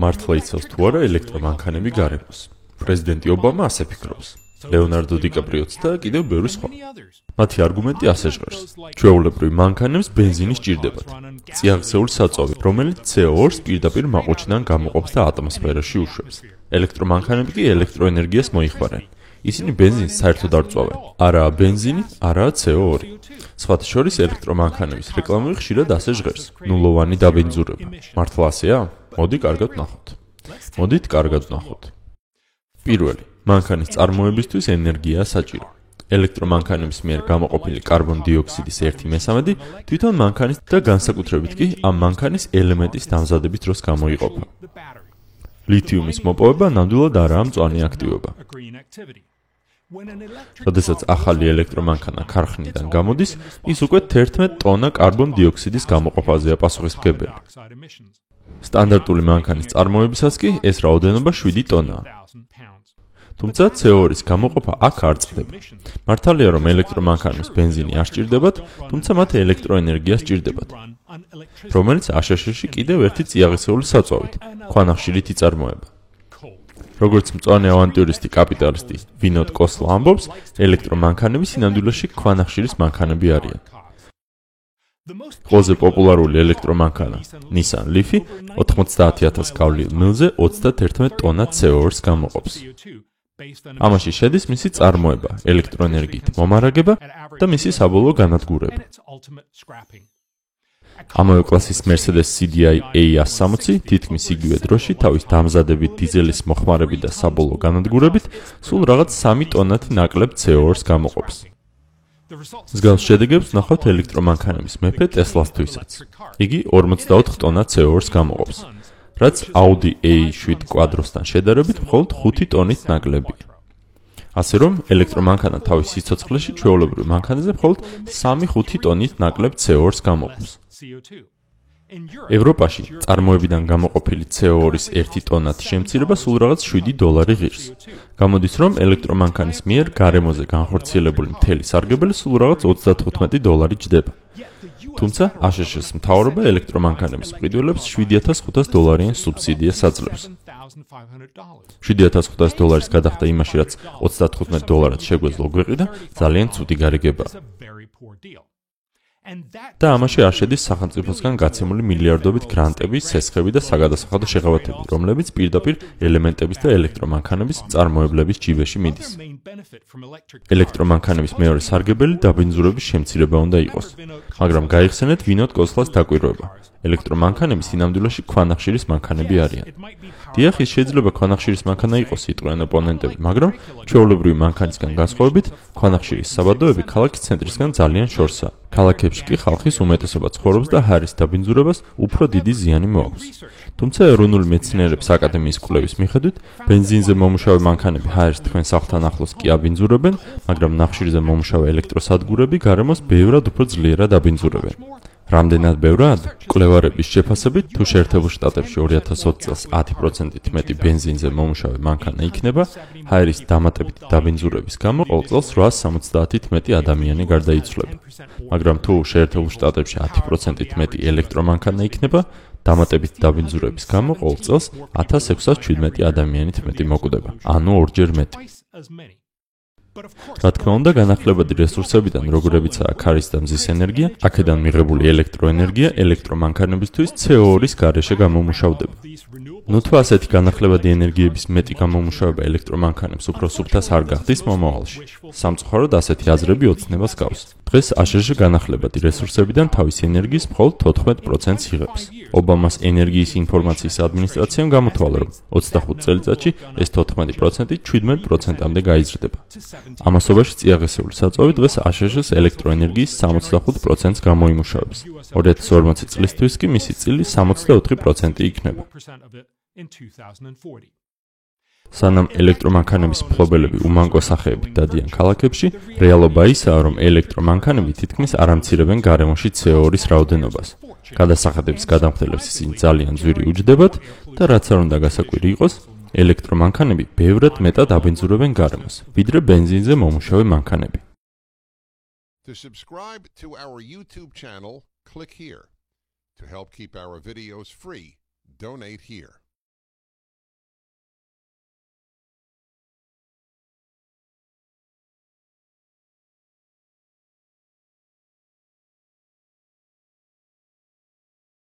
მართლა იცავს თუ არა ელექტრომანქანები გარემოს. პრეზიდენტი ობამა ასე ფიქრობს. ლეონარდო დიკაპრიოც და კიდევ ბევრი სხვა. მათი არგუმენტი ასე ჟღერს: ჩვეულებრივ მანქანებს ბენზინი სჭირდებათ. წიაღისეული საწვავი, რომელიც CO2-ს პირდაპირ მაყუჩიდან გამოყოფს და ატმოსფეროში უშვებს. ელექტრომანქანები კი ელექტროენერგიას მოიხმარენ. ისინი ბენზინს საერთოდ არ წვავენ. არაა ბენზინი, არაა CO2. სხვათა შორის ელექტრომანქანების რეკლამები ხშირად ასე ჟღერს: ნულოვანი დაბინძურება. მართლა ასეა? მოდი კარგად ნახოთ. მოდით კარგად ნახოთ. პირველი მანქანის წარმოებისთვის ენერგია საჭირო. ელექტრომანქანების მიერ გამოყოფილი კარბონ-დიოქსიდის 1/13 თვითონ მანქანის და განსაკუთრებით კი ამ მანქანის ელემენტის დამზადების დროს გამოიყოფა. ლითიუმის მოპოვება ნამდვილად არაა მწვანე აქტივობა. როდესაც ახალი ელექტრომანქანა ქარხნიდან გამოდის, ის უკვე 11 ტონა კარბონ-დიოქსიდის გამოყოფაზეა პასუხისმგებელი. სტანდარტული მანქანის წარმოებისას კი ეს რაოდენობა 7 ტონაა. თუმცა CO2-ის გამოყოფა აქ არ წყდება. მართალია რომ ელექტრომანქანებს ბენზინი არ სჭირდებათ, თუმცა მათ ელექტროენერგია სჭირდებათ. რომელიც აშშ-ში კიდევ ერთი წიაღისეული საწვავით, ქვანახშირით იწარმოება. როგორც მწვანე ავანტიურისტი კაპიტალისტი ვინოდ კოსლა ამბობს, ელექტრომანქანები სინამდვილეში ქვანახშირის მანქანები არიან. ყველაზე პოპულარული ელექტრომანქანა Nissan Leaf 90000 გავლილ მილზე 31 ტონა CO2-ს გამოყოფს. ამაში შედის მისი წარმოება, ელექტროენერგიით მომარაგება და მისი საბოლოო განადგურება. ამავე კლასის Mercedes CDI A160 თითქმის იგივე დროში თავის დამზადებით დიზელის მოხმარებით და საბოლოო განადგურებით სულ რაღაც 3 ტონათი ნაკლებ CO2-ს გამოყოფს. მსგავს შედეგებს ნახავთ ელექტრომანქანების მეფე Tesla-სთვისაც. იგი 44 ტონა CO2-ს გამოყოფს. რაც Audi A7 Quattro-სთან შედარებით მხოლოდ 5 ტონით ნაკლებია. ასე რომ ელექტრომანქანა თავის სიცოცხლეში ჩვეულებრივ მანქანაზე მხოლოდ 3-5 ტონით ნაკლებ CO2-ს გამოყოფს. ევროპაში წარმოებიდან გამოყოფილი CO2-ის 1 ტონათი შემცირება სულ რაღაც 7 დოლარი ღირს. გამოდის რომ ელექტრომანქანის მიერ გარემოზე განხორციელებული მთელი სარგებელი სულ რაღაც 35 დოლარი ჯდება. თუმცა აშშ-ის მთავრობა ელექტრომანქანების მყიდველებს 7500 დოლარიან სუბსიდიას აძლევს. 7500 დოლარის გადახდა იმაში, რაც 35 დოლარად შეგვეძლო გვეყიდა, ძალიან ცუდი გარიგებაა. და ამაში არ შედის სახელმწიფოსგან გაცემული მილიარდობით გრანტები, სესხები და საგადასახადო შეღავათები, რომლებიც პირდაპირ ელემენტების და ელექტრომანქანების წარმოებლების ჯიბეში მიდის. ელექტრომანქანების მეორე სარგებელი დაბინძურების შემცირება უნდა იყოს, მაგრამ გაიხსენეთ ვინოთ კოსლას დაკვირვება. ელექტრომანქანები სინამდვილეში ქვანახშირის მანქანები არიან. დიახ, ის შეიძლება ქვანახშირის მანქანა იყოს სიტყვიან ოპონენტები, მაგრამ ჩვეულებრივი მანქანისგან განსხვავებით, ქვანახშირის საბადოები ქალაქის ცენტრისგან ძალიან შორსაა. ქალაქებში კი ხალხის უმეტესობა ცხოვრობს და ჰარის დაბინძურებას უფრო დიდი ზიანი მოაქვს. თუმცა ეროვნული მეცნიერების აკადემიის კვლევის მიხედვით, ბენზინზე მომუშავე მანქანები ჰაერს თქვენ სახლთან ახლოს კი აბინძურებენ, მაგრამ ნახშირზე მომუშავე ელექტროსადგურები გარემოს ბევრად უფრო ძლიერად აბინძურებენ. რამდენად ბევრად? კვლევარების შეფასებით, თუ შეერთებულ შტატებში 2020 წელს 10%-ით მეტი ბენზინზე მომუშავე მანქანა იქნება, ჰაერის დამატებითი დაბინძურების გამო ყოველ წელს 870-ით მეტი ადამიანი გარდაიცვლება. მაგრამ თუ შეერთებულ შტატებში 10%-ით მეტი ელექტრომანქანა იქნება, დამატებითი დაბინძურების გამო ყოველ წელს 1617 ადამიანით მეტი მოკვდება, ანუ ორჯერ მეტი. რა თქმა უნდა, განახლებადი რესურსებიდან, როგორებიცაა ქარის და მზის ენერგია, აქედან მიღებული ელექტროენერგია ელექტრომანქანებისთვის CO2-ის გარეშე გამომუშავდება. ნუ თუ ასეთი განახლებადი ენერგიების მეტი გამომუშავება ელექტრომანქანებს უფრო სუფთას არ გახდის მომავალში. სამწუხაროდ ასეთი აზრები ოცნებას გავს. დღეს აშშ განახლებადი რესურსებიდან თავის ენერგიის მხოლოდ 14%-ს იღებს. ობამას ენერგიის ინფორმაციის ადმინისტრაციამ გამოთვალა, რომ 25 წელიწადში ეს 14% 17%-ამდე გაიზრდება. ამასობაში წიაღისეული საწვავი დღეს აშშ-ს ელექტროენერგიის 65%-ს გამოიმუშავებს. 2040 წლისთვის კი მისი წილი 64% იქნება. სანამ ელექტრომანქანების ფლობელები უმანკო სახეებით დადიან ქალაქებში, რეალობა ისაა, რომ ელექტრომანქანები თითქმის არ ამცირებენ გარემოში CO2-ის რაოდენობას. გადასახადების გადამხდელებს ისინი ძალიან ძვირი უჯდებათ და რაც არ უნდა გასაკვირი იყოს, ელექტრომანქანები ბევრად მეტად აბინძურებენ გარემოს, ვიდრე ბენზინზე მომუშავე მანქანები. To subscribe to our YouTube channel, click here. To help keep our videos free, donate here.